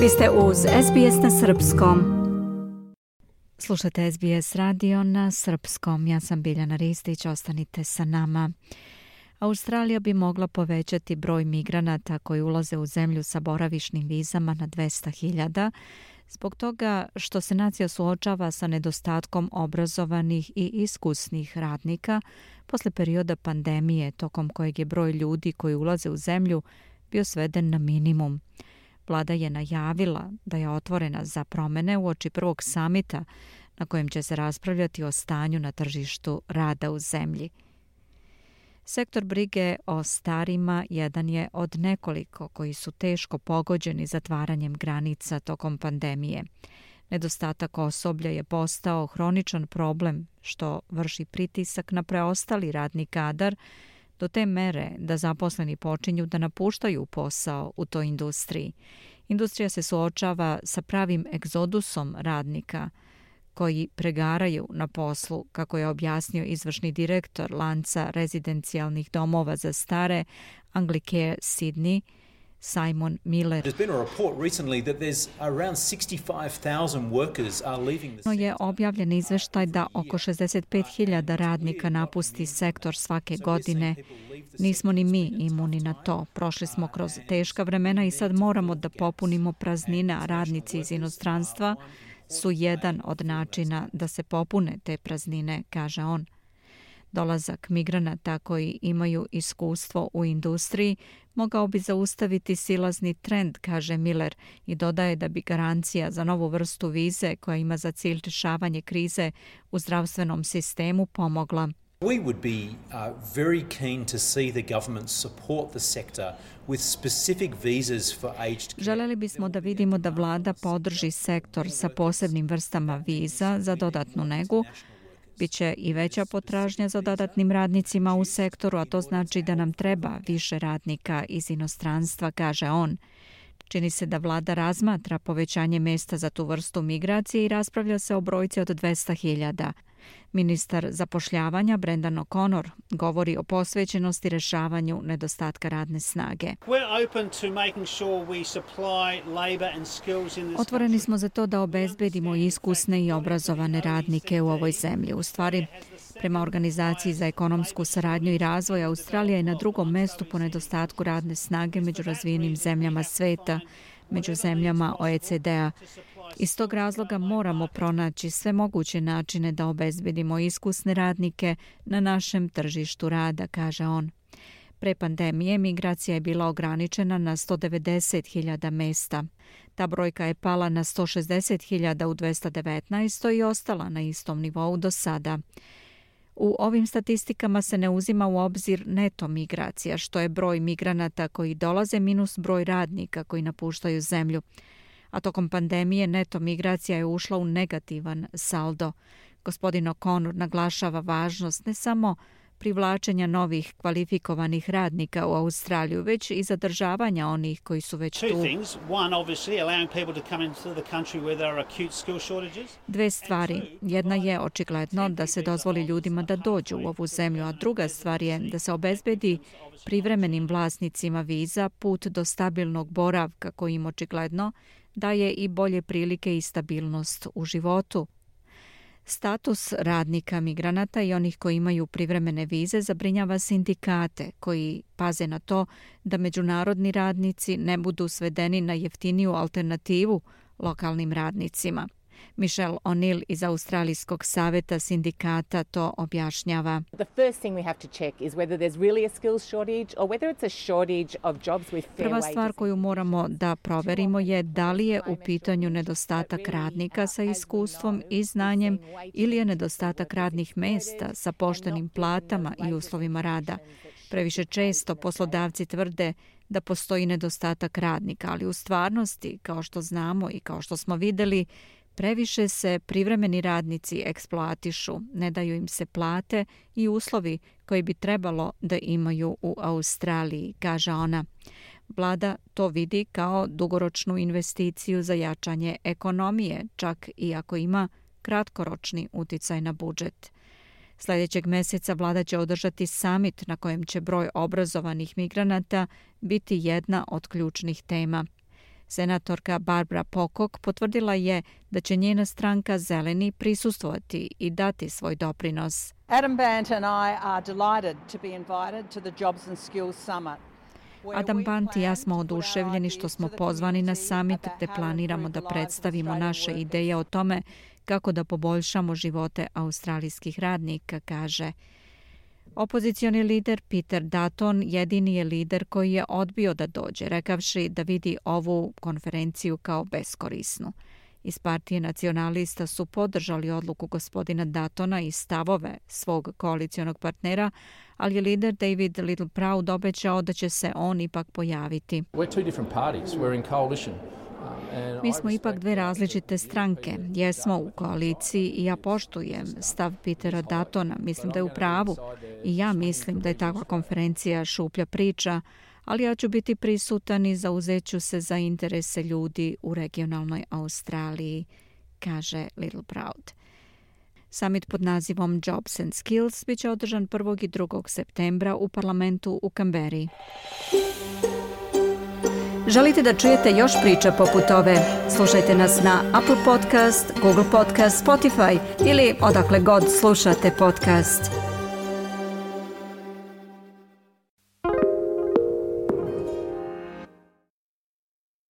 Vi ste uz SBS na Srpskom. Slušate SBS radio na Srpskom. Ja sam Biljana Ristić, ostanite sa nama. Australija bi mogla povećati broj migranata koji ulaze u zemlju sa boravišnim vizama na 200.000, zbog toga što se nacija suočava sa nedostatkom obrazovanih i iskusnih radnika posle perioda pandemije tokom kojeg je broj ljudi koji ulaze u zemlju bio sveden na minimum. Vlada je najavila da je otvorena za promene u oči prvog samita na kojem će se raspravljati o stanju na tržištu rada u zemlji. Sektor brige o starima jedan je od nekoliko koji su teško pogođeni zatvaranjem granica tokom pandemije. Nedostatak osoblja je postao hroničan problem što vrši pritisak na preostali radni kadar do te mere da zaposleni počinju da napuštaju posao u toj industriji. Industrija se suočava sa pravim egzodusom radnika koji pregaraju na poslu, kako je objasnio izvršni direktor lanca rezidencijalnih domova za stare Anglicare Sydney, Simon Miller. There's been a report recently that there's around 65,000 workers are leaving the sector. je objavljen izveštaj da oko 65.000 radnika napusti sektor svake godine. Nismo ni mi imuni na to. Prošli smo kroz teška vremena i sad moramo da popunimo praznine, radnici iz inostranstva su jedan od načina da se popune te praznine, kaže on. Dolazak migranata koji imaju iskustvo u industriji mogao bi zaustaviti silazni trend, kaže Miller, i dodaje da bi garancija za novu vrstu vize koja ima za cilj rješavanje krize u zdravstvenom sistemu pomogla. We would be uh, very keen to see the government support the sector with specific visas for aged care. Želeli bismo da vidimo da vlada podrži sektor sa posebnim vrstama viza za dodatnu negu Biće i veća potražnja za dodatnim radnicima u sektoru, a to znači da nam treba više radnika iz inostranstva, kaže on. Čini se da vlada razmatra povećanje mesta za tu vrstu migracije i raspravlja se o brojci od 200.000. Ministar zapošljavanja Brendan O'Connor govori o posvećenosti rešavanju nedostatka radne snage. Otvoreni smo za to da obezbedimo iskusne i obrazovane radnike u ovoj zemlji. U stvari, prema Organizaciji za ekonomsku saradnju i razvoj, Australija je na drugom mestu po nedostatku radne snage među razvijenim zemljama sveta, među zemljama OECD-a. Iz tog razloga moramo pronaći sve moguće načine da obezbedimo iskusne radnike na našem tržištu rada, kaže on. Pre pandemije migracija je bila ograničena na 190.000 mesta. Ta brojka je pala na 160.000 u 219. i ostala na istom nivou do sada. U ovim statistikama se ne uzima u obzir neto migracija, što je broj migranata koji dolaze minus broj radnika koji napuštaju zemlju a tokom pandemije neto migracija je ušla u negativan saldo. Gospodin O'Connor naglašava važnost ne samo privlačenja novih kvalifikovanih radnika u Australiju, već i zadržavanja onih koji su već tu. Dve stvari. Jedna je očigledno da se dozvoli ljudima da dođu u ovu zemlju, a druga stvar je da se obezbedi privremenim vlasnicima viza put do stabilnog boravka koji im očigledno daje i bolje prilike i stabilnost u životu. Status radnika migranata i onih koji imaju privremene vize zabrinjava sindikate koji paze na to da međunarodni radnici ne budu svedeni na jeftiniju alternativu lokalnim radnicima. Michelle O'Neill iz Australijskog saveta sindikata to objašnjava. Prva stvar koju moramo da proverimo je da li je u pitanju nedostatak radnika sa iskustvom i znanjem ili je nedostatak radnih mesta sa poštenim platama i uslovima rada. Previše često poslodavci tvrde da postoji nedostatak radnika, ali u stvarnosti, kao što znamo i kao što smo videli, Previše se privremeni radnici eksploatišu, ne daju im se plate i uslovi koji bi trebalo da imaju u Australiji, kaže ona. Vlada to vidi kao dugoročnu investiciju za jačanje ekonomije, čak i ako ima kratkoročni uticaj na budžet. Sljedećeg mjeseca vlada će održati samit na kojem će broj obrazovanih migranata biti jedna od ključnih tema – Senatorka Barbara Pocock potvrdila je da će njena stranka Zeleni prisustvovati i dati svoj doprinos. Adam Bant and I are delighted to be invited to the Jobs and Skills Summit. Adam Bant i ja smo oduševljeni što smo pozvani na summit te planiramo da predstavimo naše ideje o tome kako da poboljšamo živote australijskih radnika, kaže. Opozicioni lider Peter Dutton jedini je lider koji je odbio da dođe, rekavši da vidi ovu konferenciju kao beskorisnu. Iz partije nacionalista su podržali odluku gospodina Datona i stavove svog koalicijonog partnera, ali je lider David Little Proud obećao da će se on ipak pojaviti. We're two different parties. We're in coalition. Mi smo ipak dve različite stranke. Jesmo u koaliciji i ja poštujem stav Petera Datona. Mislim da je u pravu. I ja mislim da je takva konferencija šuplja priča, ali ja ću biti prisutan i zauzeću se za interese ljudi u regionalnoj Australiji, kaže Little Proud. Summit pod nazivom Jobs and Skills biće održan 1. i 2. septembra u parlamentu u Kamberi. Želite da čujete još priča poput ove? Slušajte nas na Apple Podcast, Google Podcast, Spotify ili odakle god slušate podcast.